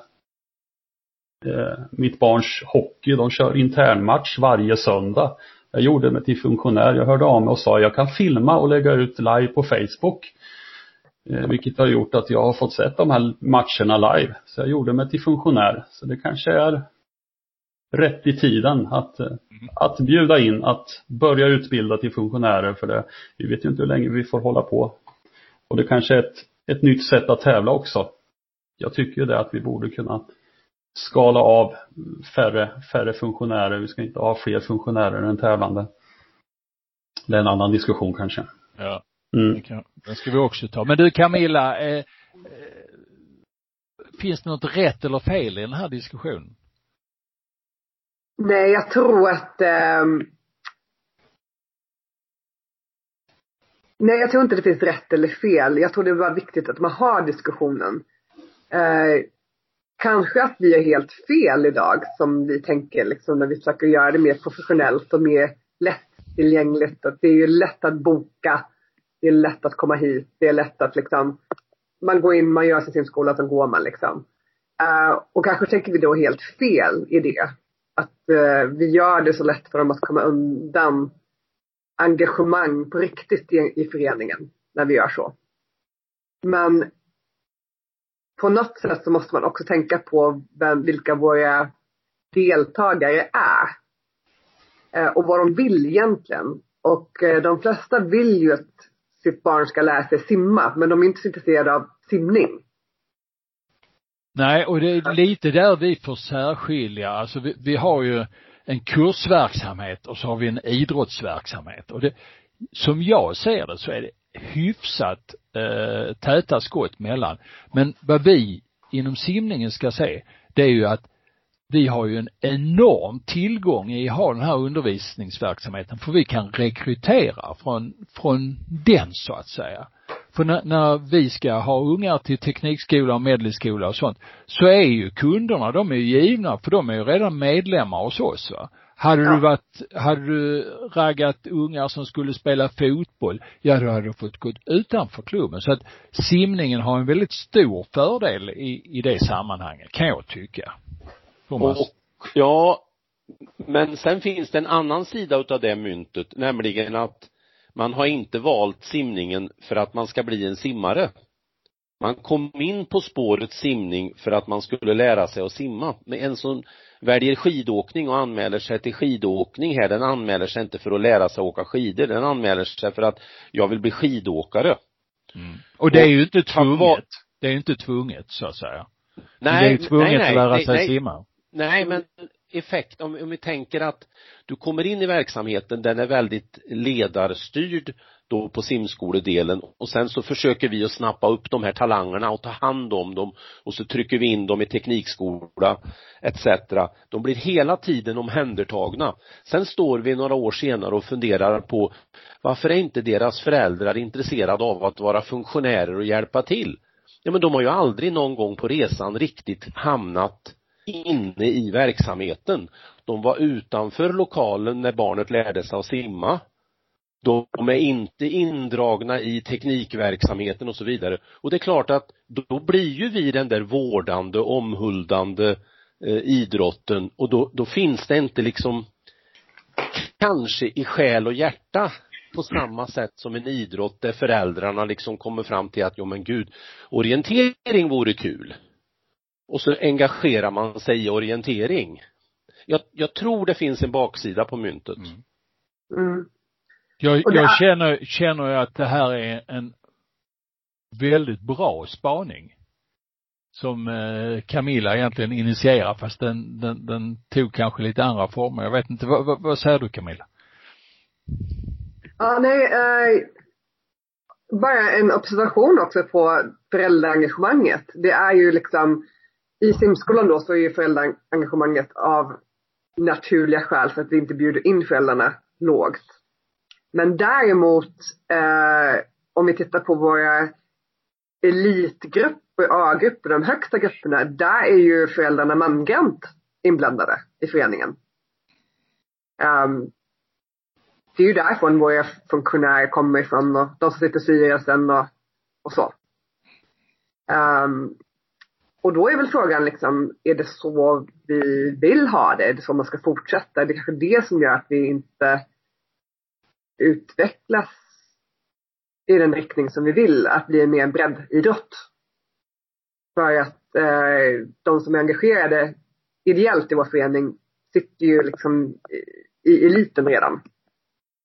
mitt barns hockey. De kör internmatch varje söndag. Jag gjorde mig till funktionär. Jag hörde av mig och sa jag kan filma och lägga ut live på Facebook. Eh, vilket har gjort att jag har fått sett de här matcherna live. Så jag gjorde mig till funktionär. Så det kanske är rätt i tiden att, mm. att bjuda in, att börja utbilda till funktionärer för det. Vi vet ju inte hur länge vi får hålla på. Och det kanske är ett, ett nytt sätt att tävla också. Jag tycker ju det att vi borde kunna skala av färre, färre funktionärer. Vi ska inte ha fler funktionärer än tävlande. Det är en annan diskussion kanske. Ja. Mm. Kan, den ska vi också ta. Men du Camilla, eh, eh, finns det något rätt eller fel i den här diskussionen? Nej, jag tror att eh, Nej, jag tror inte det finns rätt eller fel. Jag tror det är bara viktigt att man har diskussionen. Eh, kanske att vi är helt fel idag som vi tänker liksom när vi försöker göra det mer professionellt och mer lättillgängligt. Att det är ju lätt att boka. Det är lätt att komma hit. Det är lätt att liksom man går in, man gör sin simskola, sen går man liksom. Uh, och kanske tänker vi då helt fel i det. Att uh, vi gör det så lätt för dem att komma undan engagemang på riktigt i, i föreningen när vi gör så. Men på något sätt så måste man också tänka på vem, vilka våra deltagare är. Eh, och vad de vill egentligen. Och eh, de flesta vill ju att sitt barn ska lära sig simma, men de är inte så intresserade av simning. Nej, och det är lite där vi får särskilja. Alltså vi, vi har ju en kursverksamhet och så har vi en idrottsverksamhet. Och det, som jag ser det så är det hyfsat eh, täta skott mellan. Men vad vi inom simningen ska se, det är ju att vi har ju en enorm tillgång i att ha den här undervisningsverksamheten för vi kan rekrytera från, från den så att säga. För när, när vi ska ha ungar till teknikskola och medelskola och sånt så är ju kunderna, de är ju givna för de är ju redan medlemmar hos oss va. Hade Ja. du varit, hade du raggat ungar som skulle spela fotboll, ja då hade du fått gå utanför klubben. Så att simningen har en väldigt stor fördel i, i det sammanhanget, kan jag tycka. Thomas. Och, ja, men sen finns det en annan sida utav det myntet, nämligen att man har inte valt simningen för att man ska bli en simmare. Man kom in på spåret simning för att man skulle lära sig att simma. Men en som väljer skidåkning och anmäler sig till skidåkning här, den anmäler sig inte för att lära sig åka skidor, den anmäler sig för att jag vill bli skidåkare. Mm. Och det är ju inte tvunget. Det är ju inte tvunget så att säga. Nej, det är ju tvunget nej, nej, att lära sig nej. simma. Nej, men effekt, om, om vi tänker att du kommer in i verksamheten, den är väldigt ledarstyrd då på simskoledelen och sen så försöker vi att snappa upp de här talangerna och ta hand om dem och så trycker vi in dem i teknikskola etc. De blir hela tiden omhändertagna. Sen står vi några år senare och funderar på varför är inte deras föräldrar intresserade av att vara funktionärer och hjälpa till? Ja men de har ju aldrig någon gång på resan riktigt hamnat inne i verksamheten. De var utanför lokalen när barnet lärde sig att simma. De är inte indragna i teknikverksamheten och så vidare. Och det är klart att då blir ju vi den där vårdande, omhuldande eh, idrotten och då, då finns det inte liksom kanske i själ och hjärta på samma sätt som en idrott där föräldrarna liksom kommer fram till att, jo men gud, orientering vore kul. Och så engagerar man sig i orientering. Jag, jag tror det finns en baksida på myntet. Mm. Mm. Jag, jag känner, känner ju att det här är en väldigt bra spaning. Som eh, Camilla egentligen initierar fast den, den, den tog kanske lite andra former. Jag vet inte, vad, vad, vad säger du Camilla? Ja, nej, eh, bara en observation också på föräldraengagemanget. Det är ju liksom, i simskolan då så är ju föräldraengagemanget av naturliga skäl för att vi inte bjuder in föräldrarna lågt. Men däremot, eh, om vi tittar på våra elitgrupper, A-grupper, de högsta grupperna, där är ju föräldrarna mangrant inblandade i föreningen. Um, det är ju därifrån våra funktionärer kommer ifrån och de som sitter i styrelsen och, och så. Um, och då är väl frågan liksom, är det så vi vill ha det? Är det så man ska fortsätta? Det är kanske det som gör att vi inte utvecklas i den riktning som vi vill, att bli en mer breddidrott. För att eh, de som är engagerade ideellt i vår förening sitter ju liksom i, i eliten redan.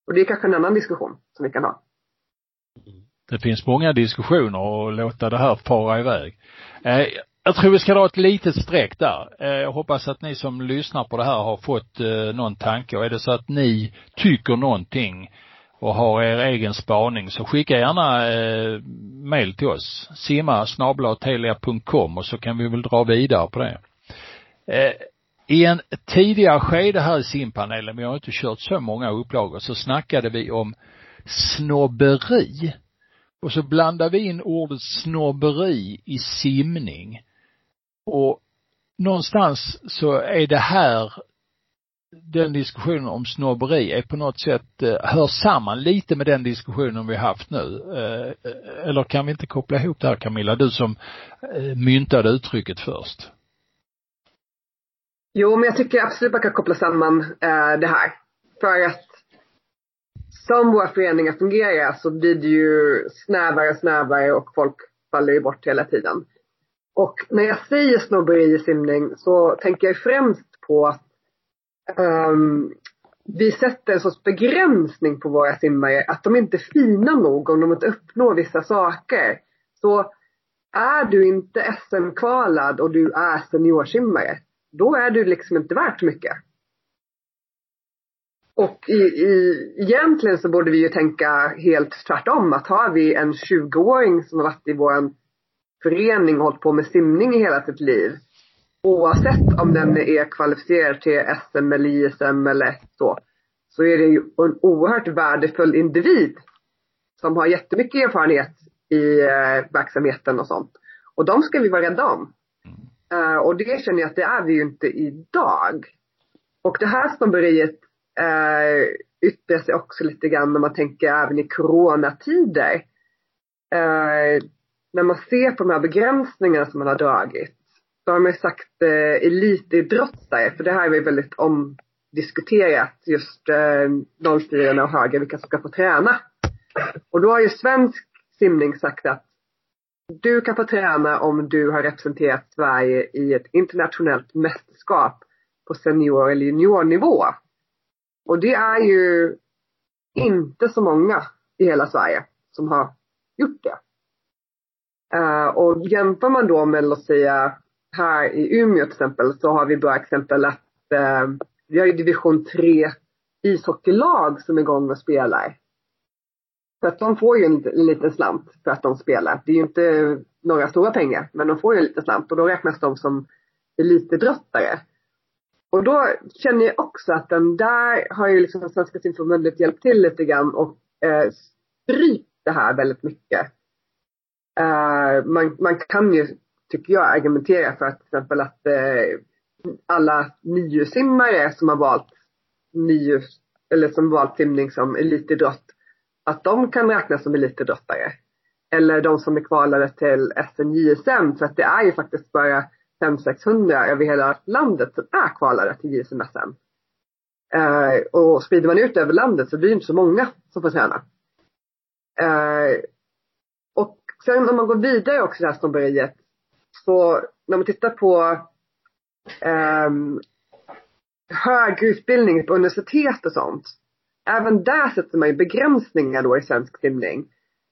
Och det är kanske en annan diskussion som vi kan ha. Det finns många diskussioner och låta det här fara iväg. Eh, jag tror vi ska dra ett litet streck där. Eh, jag hoppas att ni som lyssnar på det här har fått eh, någon tanke och är det så att ni tycker någonting och har er egen spaning så skicka gärna eh, mail till oss. simma telia.com och så kan vi väl dra vidare på det. Eh, I en tidigare skede här i simpanelen, vi har inte kört så många upplagor, så snackade vi om snobberi. Och så blandade vi in ordet snobberi i simning. Och någonstans så är det här, den diskussionen om snobberi är på något sätt, eh, hör samman lite med den diskussionen vi haft nu. Eh, Eller kan vi inte koppla ihop det här Camilla, du som eh, myntade uttrycket först? Jo, men jag tycker absolut man kan koppla samman eh, det här. För att som våra föreningar fungerar så blir det ju snävare och snävare och folk faller ju bort hela tiden. Och när jag säger snobberi i simning så tänker jag främst på att um, vi sätter en sorts begränsning på våra simmare att de inte är fina nog om de inte uppnår vissa saker. Så är du inte SM-kvalad och du är seniorsimmare, då är du liksom inte värt mycket. Och i, i, egentligen så borde vi ju tänka helt tvärtom. Att har vi en 20-åring som har varit i vår förening hållit på med simning i hela sitt liv. Oavsett om den är kvalificerad till SM eller ISM eller så. Så är det ju en oerhört värdefull individ. Som har jättemycket erfarenhet i eh, verksamheten och sånt. Och de ska vi vara rädda om. Uh, och det känner jag att det är vi ju inte idag. Och det här snobberiet uh, yttrar sig också lite grann när man tänker även i coronatider. Uh, när man ser på de här begränsningarna som man har dragit. Då har man ju sagt eh, elitidrottare, för det här är ju väldigt omdiskuterat just eh, de 04 och höger, vilka som ska få träna. Och då har ju svensk simning sagt att du kan få träna om du har representerat Sverige i ett internationellt mästerskap på senior eller juniornivå. Och det är ju inte så många i hela Sverige som har gjort det. Eh, och jämför man då med, låt säga, här i Umeå till exempel, så har vi bra exempel att eh, vi har ju division 3 ishockeylag som är igång och spelar. Så att de får ju en, en liten slant för att de spelar. Det är ju inte några stora pengar, men de får ju en liten slant och då räknas de som elitidrottare. Och då känner jag också att den där har ju liksom Svenska simförbundet hjälpt till lite grann och eh, strypt det här väldigt mycket. Uh, man, man kan ju, tycker jag, argumentera för att till exempel att uh, alla niosimmare som har valt NIU, eller som valt simning som elitidrott att de kan räknas som elitidrottare. Eller de som är kvalade till SNJSM för att det är ju faktiskt bara 500-600 över hela landet som är kvalade till JSM-SM. Uh, eh, och sprider man ut över landet så blir det inte så många som får träna. Uh, sen om man går vidare också i det här snobberiet så när man tittar på um, högre utbildning på universitet och sånt även där sätter man ju begränsningar då i svensk simning.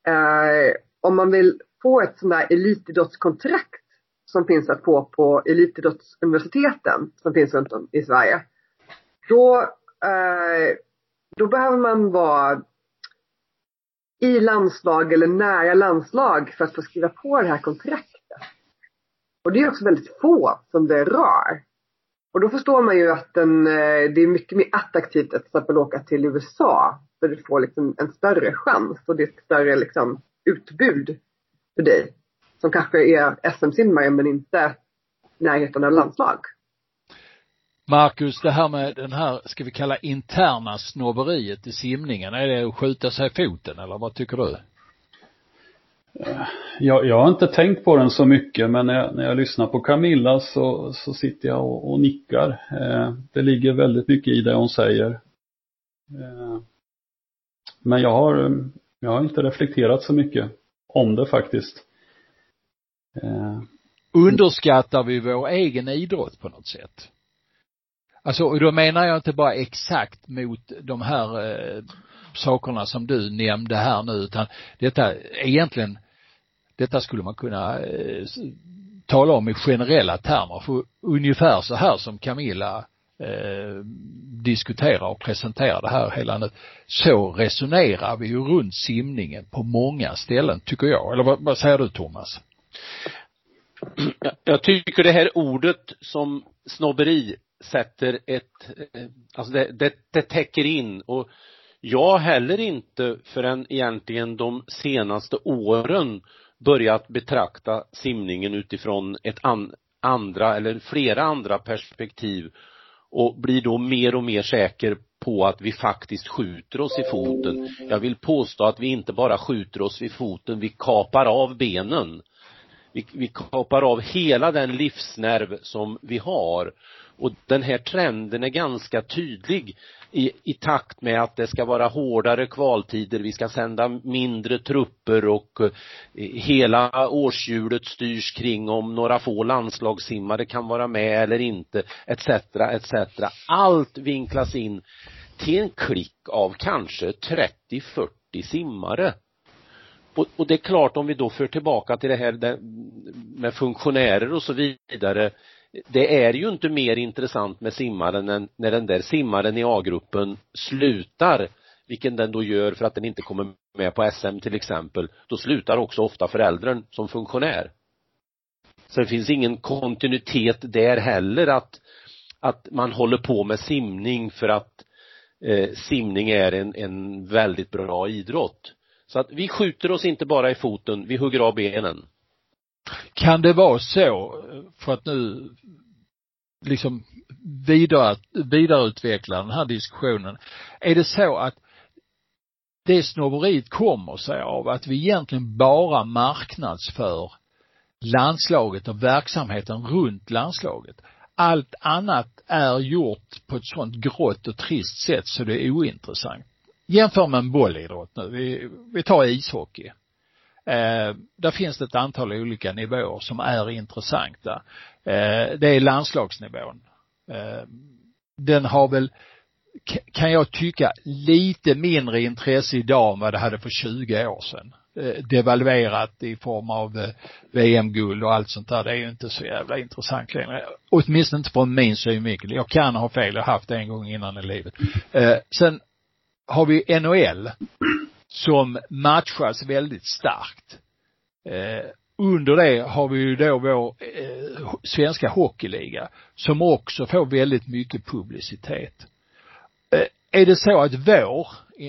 Uh, om man vill få ett sånt där elitidrottskontrakt som finns att få på elitidrottsuniversiteten som finns runt om i Sverige. Då, eh, då behöver man vara i landslag eller nära landslag för att få skriva på det här kontraktet. Och det är också väldigt få som det rör. Och då förstår man ju att den, eh, det är mycket mer attraktivt att till exempel åka till USA. Där du får liksom en större chans och det är ett större liksom utbud för dig. Som kanske är SM-simmare men inte närheten av landslag. Marcus, det här med den här, ska vi kalla interna snobberiet i simningen, är det att skjuta sig i foten eller vad tycker du? Jag, jag har inte tänkt på den så mycket men när jag, när jag lyssnar på Camilla så, så sitter jag och, och nickar. Eh, det ligger väldigt mycket i det hon säger. Eh, men jag har, jag har inte reflekterat så mycket om det faktiskt. Eh. Underskattar vi vår egen idrott på något sätt? Alltså, och då menar jag inte bara exakt mot de här eh, sakerna som du nämnde här nu utan detta egentligen detta skulle man kunna eh, tala om i generella termer för ungefär så här som Camilla eh, diskuterar och presenterar det här hela nu. Så resonerar vi ju runt simningen på många ställen tycker jag. Eller vad, vad säger du Thomas? Jag tycker det här ordet som snobberi sätter ett, eh, alltså det, det, det täcker in och jag heller inte förrän egentligen de senaste åren börjat betrakta simningen utifrån ett an, andra eller flera andra perspektiv och blir då mer och mer säker på att vi faktiskt skjuter oss i foten. Jag vill påstå att vi inte bara skjuter oss vid foten, vi kapar av benen. Vi, vi kapar av hela den livsnerv som vi har. Och den här trenden är ganska tydlig i, i takt med att det ska vara hårdare kvaltider, vi ska sända mindre trupper och eh, hela årshjulet styrs kring om några få landslagssimmare kan vara med eller inte, etc, etc. Allt vinklas in till en klick av kanske 30-40 simmare. Och, och, det är klart om vi då för tillbaka till det här med funktionärer och så vidare det är ju inte mer intressant med simmaren än när den där simmaren i A-gruppen slutar, vilken den då gör för att den inte kommer med på SM till exempel, då slutar också ofta föräldern som funktionär. Så det finns ingen kontinuitet där heller att, att man håller på med simning för att eh, simning är en, en väldigt bra idrott. Så att vi skjuter oss inte bara i foten, vi hugger av benen. Kan det vara så, för att nu liksom vidare, vidareutveckla den här diskussionen, är det så att det snobberiet kommer sig av att vi egentligen bara marknadsför landslaget och verksamheten runt landslaget. Allt annat är gjort på ett sånt grått och trist sätt så det är ointressant. Jämför med en bollidrott nu. Vi, vi tar ishockey. Eh, där finns det ett antal olika nivåer som är intressanta. Eh, det är landslagsnivån. Eh, den har väl, kan jag tycka, lite mindre intresse idag än vad det hade för 20 år sedan. Eh, devalverat i form av eh, VM-guld och allt sånt där. Det är ju inte så jävla intressant längre. Åtminstone inte från min synvinkel. Jag kan ha fel, jag har haft det en gång innan i livet. Eh, sen har vi NHL som matchas väldigt starkt. Eh, under det har vi ju då vår eh, svenska hockeyliga som också får väldigt mycket publicitet. Eh, är det så att vår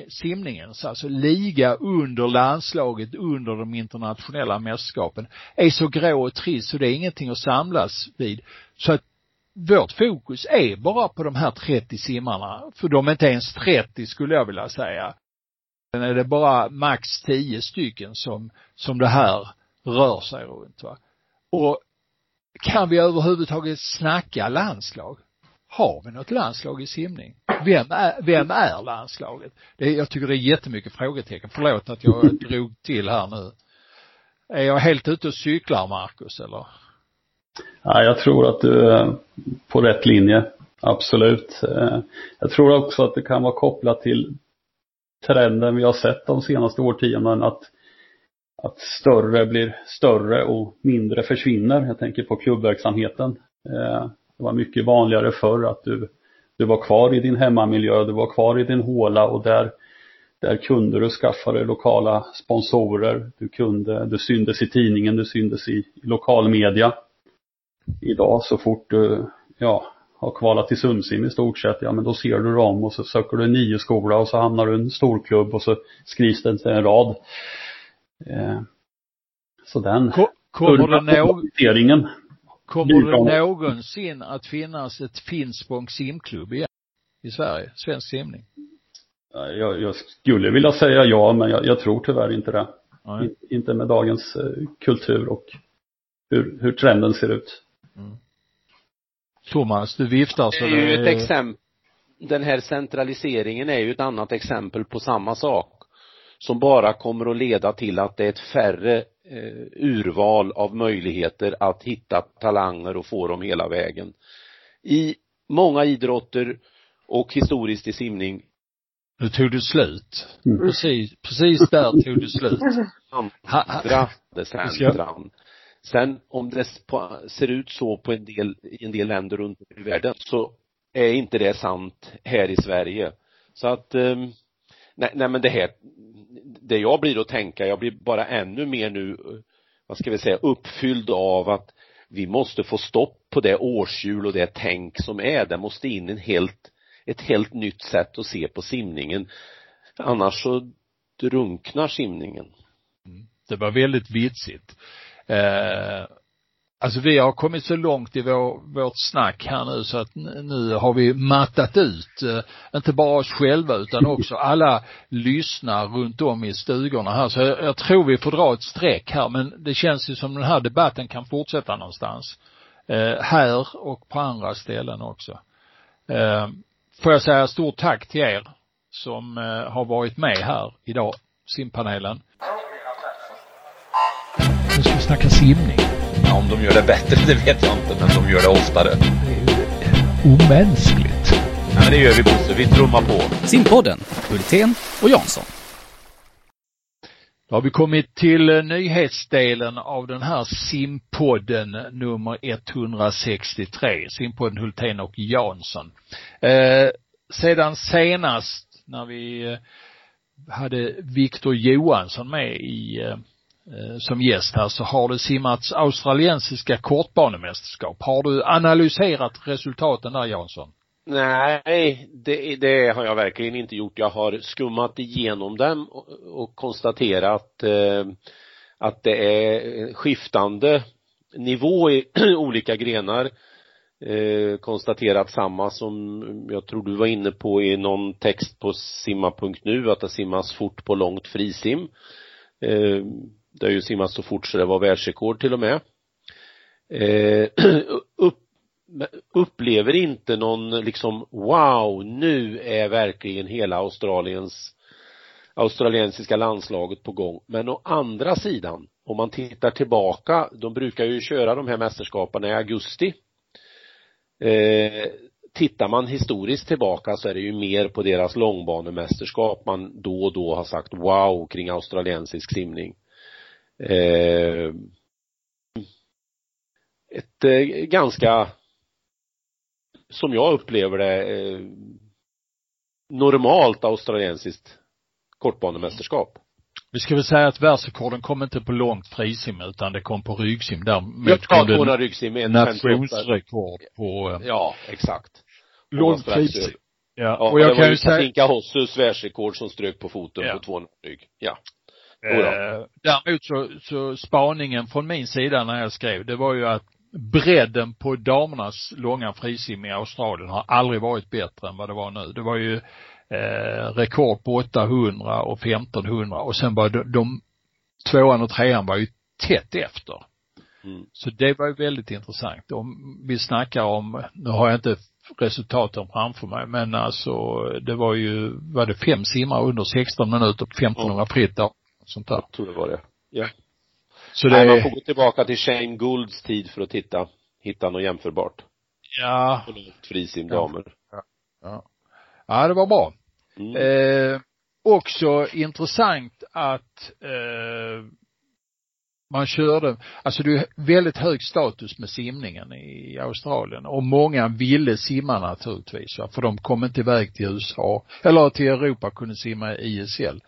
simningens, alltså liga under landslaget, under de internationella mästerskapen, är så grå och trist så det är ingenting att samlas vid. Så att vårt fokus är bara på de här 30 simmarna, för de är inte ens 30 skulle jag vilja säga. Sen är det bara max 10 stycken som, som det här rör sig runt va. Och kan vi överhuvudtaget snacka landslag? Har vi något landslag i simning? Vem är, vem är landslaget? Det, jag tycker det är jättemycket frågetecken. Förlåt att jag drog till här nu. Är jag helt ute och cyklar, Marcus, eller? Ja, jag tror att du är på rätt linje. Absolut. Eh, jag tror också att det kan vara kopplat till trenden vi har sett de senaste årtiondena att, att större blir större och mindre försvinner. Jag tänker på klubbverksamheten. Eh, det var mycket vanligare förr att du, du var kvar i din hemmamiljö, du var kvar i din håla och där, där kunde du skaffa dig lokala sponsorer, du kunde, du syndes i tidningen, du syndes i, i. Idag så fort du, ja, har kvalat till Sundsim i stort sett, ja men då ser du dem och så söker du en nio skola och så hamnar du i en storklubb och så skrivs det inte en rad. Eh, så den Kommer det någon, Kommer det någonsin att finnas ett Finspång simklubb igen i Sverige? Svensk simning? Jag, jag skulle vilja säga ja, men jag, jag tror tyvärr inte det. In, inte med dagens eh, kultur och hur, hur trenden ser ut. Mm. Thomas, du viftar så det är ju ett exempel. Den här centraliseringen är ju ett annat exempel på samma sak som bara kommer att leda till att det är ett färre eh, urval av möjligheter att hitta talanger och få dem hela vägen. I många idrotter och historiskt i simning nu tog du slut. Mm. Precis, precis där tog du slut. Andra centran. Sen om det ser ut så på en del, i en del länder runt om i världen så är inte det sant här i Sverige. Så att, ehm, nej, nej men det här, det jag blir att tänka, jag blir bara ännu mer nu, eh, vad ska vi säga, uppfylld av att vi måste få stopp på det årshjul och det tänk som är. Det måste in en helt, ett helt nytt sätt att se på simningen. Annars så drunknar simningen. Mm. Det var väldigt vitsigt. Eh, Alltså vi har kommit så långt i vår, vårt snack här nu så att nu har vi mattat ut, eh, inte bara oss själva utan också alla lyssnar runt om i stugorna här. Så jag, jag, tror vi får dra ett streck här men det känns ju som den här debatten kan fortsätta någonstans. Eh, här och på andra ställen också. Eh, får jag säga stort tack till er som eh, har varit med här idag, simpanelen. Snacka simning. Ja, om de gör det bättre, det vet jag inte, men de gör det oftare. Det är omänskligt. Ja, men det gör vi Bosse, vi trummar på. Simpodden, Hultén och Jansson. Då har vi kommit till eh, nyhetsdelen av den här simpodden nummer 163. Simpodden Hultén och Jansson. Eh, sedan senast när vi eh, hade Viktor Johansson med i eh, Eh, som gäst här så har det simmats australiensiska kortbanemästerskap. Har du analyserat resultaten där Jansson? Nej, det, det har jag verkligen inte gjort. Jag har skummat igenom dem och, och konstaterat eh, att det är skiftande nivå i olika grenar. Eh, konstaterat samma som jag tror du var inne på i någon text på simma.nu att det simmas fort på långt frisim. Eh, det har ju simmats så fort så det var världsrekord till och med. Eh, upp upplever inte någon liksom wow, nu är verkligen hela Australiens australiensiska landslaget på gång. Men å andra sidan, om man tittar tillbaka, de brukar ju köra de här mästerskapen i augusti. Eh, tittar man historiskt tillbaka så är det ju mer på deras långbanemästerskap man då och då har sagt wow kring australiensisk simning. Eh, ett eh, ganska som jag upplever det, eh, normalt australiensiskt kortbanemästerskap. Vi ska väl säga att världsrekorden kom inte på långt frisim utan det kom på ryggsim. Däremot kom det några ryggsim, en nationsrekord på Ja, exakt. Långt frisim. Ja, ja, och jag kan ju säga Katinka Hossus världsrekord som strök på foten ja. på 200 rygg. Ja. Eh, däremot så, så spaningen från min sida när jag skrev, det var ju att bredden på damernas långa frisim i Australien har aldrig varit bättre än vad det var nu. Det var ju eh, rekord på 800 och 1500 och sen var de, de tvåan och trean var ju tätt efter. Mm. Så det var ju väldigt intressant. Om vi snackar om, nu har jag inte resultaten framför mig, men alltså det var ju, var det fem simmar under 16 minuter på 1500 mm. fritt sånt där. Jag tror det var det. Ja. Så det... Nej, man får gå tillbaka till Shane Goulds tid för att titta, hitta något jämförbart. Ja. Frisimdamer. Ja. ja. Ja, det var bra. Mm. Eh, också intressant att eh, man körde, alltså det är väldigt hög status med simningen i Australien och många ville simma naturligtvis för de kom inte iväg till USA eller till Europa kunde simma i ISL.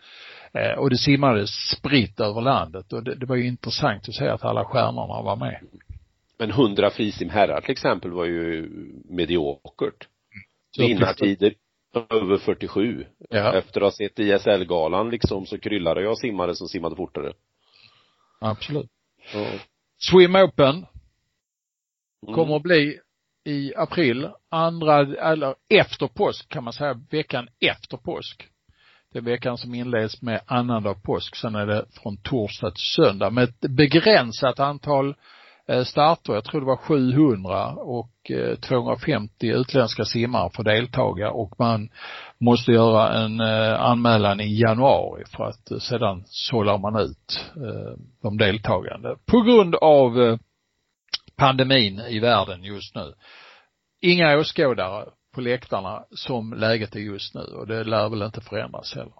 Eh, och det simmades spritt över landet och det, det var ju intressant att se att alla stjärnorna var med. Men hundra frisimherrar till exempel var ju mediokert. Vinnartider över 47. Ja. Efter att ha sett ISL-galan liksom så kryllade jag simmare som simmade fortare. Absolut. Ja. Swim Open mm. kommer att bli i april, andra, eller efter påsk kan man säga, veckan efter påsk. Det är veckan som inleds med annandag påsk. Sen är det från torsdag till söndag med ett begränsat antal eh, starter. Jag tror det var 700 och eh, 250 utländska simmare får deltaga och man måste göra en eh, anmälan i januari för att sedan sållar man ut de deltagande. På grund av pandemin i världen just nu. Inga åskådare på läktarna som läget är just nu och det lär väl inte förändras heller.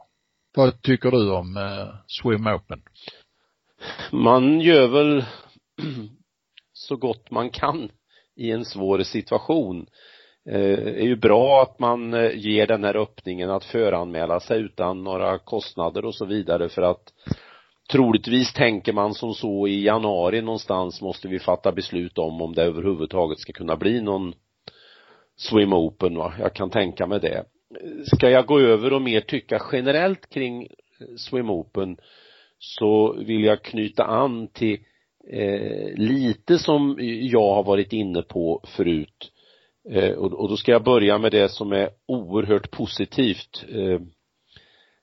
Vad tycker du om eh, Swim Open? Man gör väl så gott man kan i en svår situation. Eh, det är ju bra att man eh, ger den här öppningen att föranmäla sig utan några kostnader och så vidare för att troligtvis tänker man som så i januari någonstans måste vi fatta beslut om om det överhuvudtaget ska kunna bli någon swim open va, jag kan tänka mig det. Ska jag gå över och mer tycka generellt kring swim open så vill jag knyta an till eh, lite som jag har varit inne på förut. Eh, och, och, då ska jag börja med det som är oerhört positivt. Eh,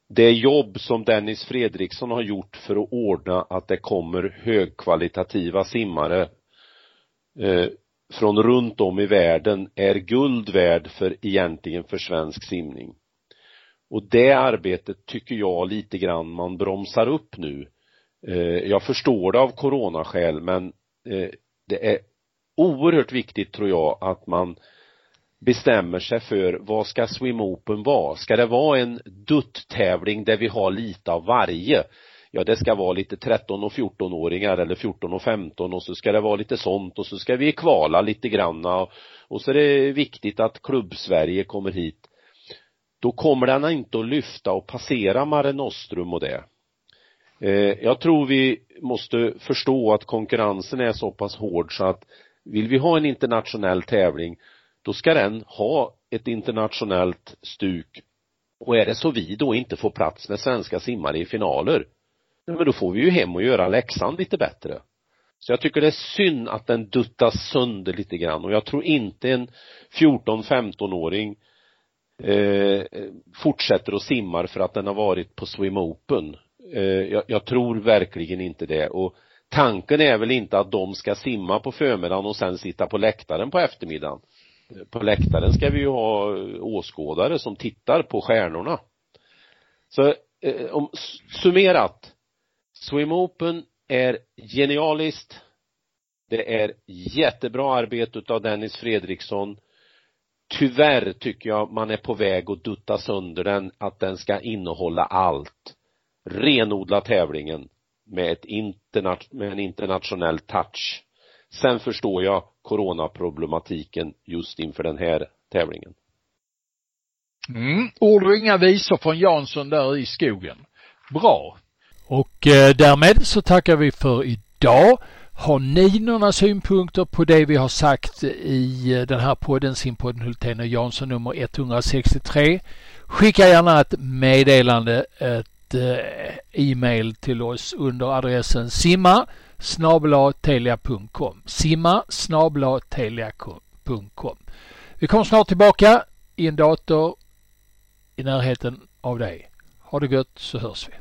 det jobb som Dennis Fredriksson har gjort för att ordna att det kommer högkvalitativa simmare eh, från runt om i världen är guld värd för egentligen för svensk simning. Och det arbetet tycker jag lite grann man bromsar upp nu. Eh, jag förstår det av coronaskäl men eh, det är oerhört viktigt tror jag att man bestämmer sig för vad ska Swim Open vara? Ska det vara en dutttävling där vi har lite av varje? Ja det ska vara lite 13 och 14-åringar eller 14 och 15 och så ska det vara lite sånt och så ska vi kvala lite granna och, och så är det viktigt att klubb-Sverige kommer hit. Då kommer den inte att lyfta och passera Mare Nostrum och det. Eh, jag tror vi måste förstå att konkurrensen är så pass hård så att vill vi ha en internationell tävling då ska den ha ett internationellt stuk. Och är det så vi då inte får plats med svenska simmare i finaler men då får vi ju hem och göra läxan lite bättre. Så jag tycker det är synd att den duttas sönder lite grann. Och jag tror inte en 14-15-åring eh, fortsätter och simmar för att den har varit på Swim Open. Eh, jag, jag tror verkligen inte det. Och tanken är väl inte att de ska simma på förmiddagen och sen sitta på läktaren på eftermiddagen. På läktaren ska vi ju ha åskådare som tittar på stjärnorna. Så eh, om summerat. Swim Open är genialiskt. Det är jättebra arbete utav Dennis Fredriksson. Tyvärr tycker jag man är på väg att dutta sönder den att den ska innehålla allt. Renodla tävlingen med ett interna med en internationell touch. Sen förstår jag coronaproblematiken just inför den här tävlingen. Mm, ord och inga visor från Jansson där i skogen. Bra. Och eh, därmed så tackar vi för idag. Har ni några synpunkter på det vi har sagt i eh, den här podden, simpodden Hultén och Jansson nummer 163? Skicka gärna ett meddelande, ett eh, e-mail till oss under adressen simma snabelatelia.com simma snabelatelia.com Vi kommer snart tillbaka i en dator i närheten av dig. Ha det gött så hörs vi.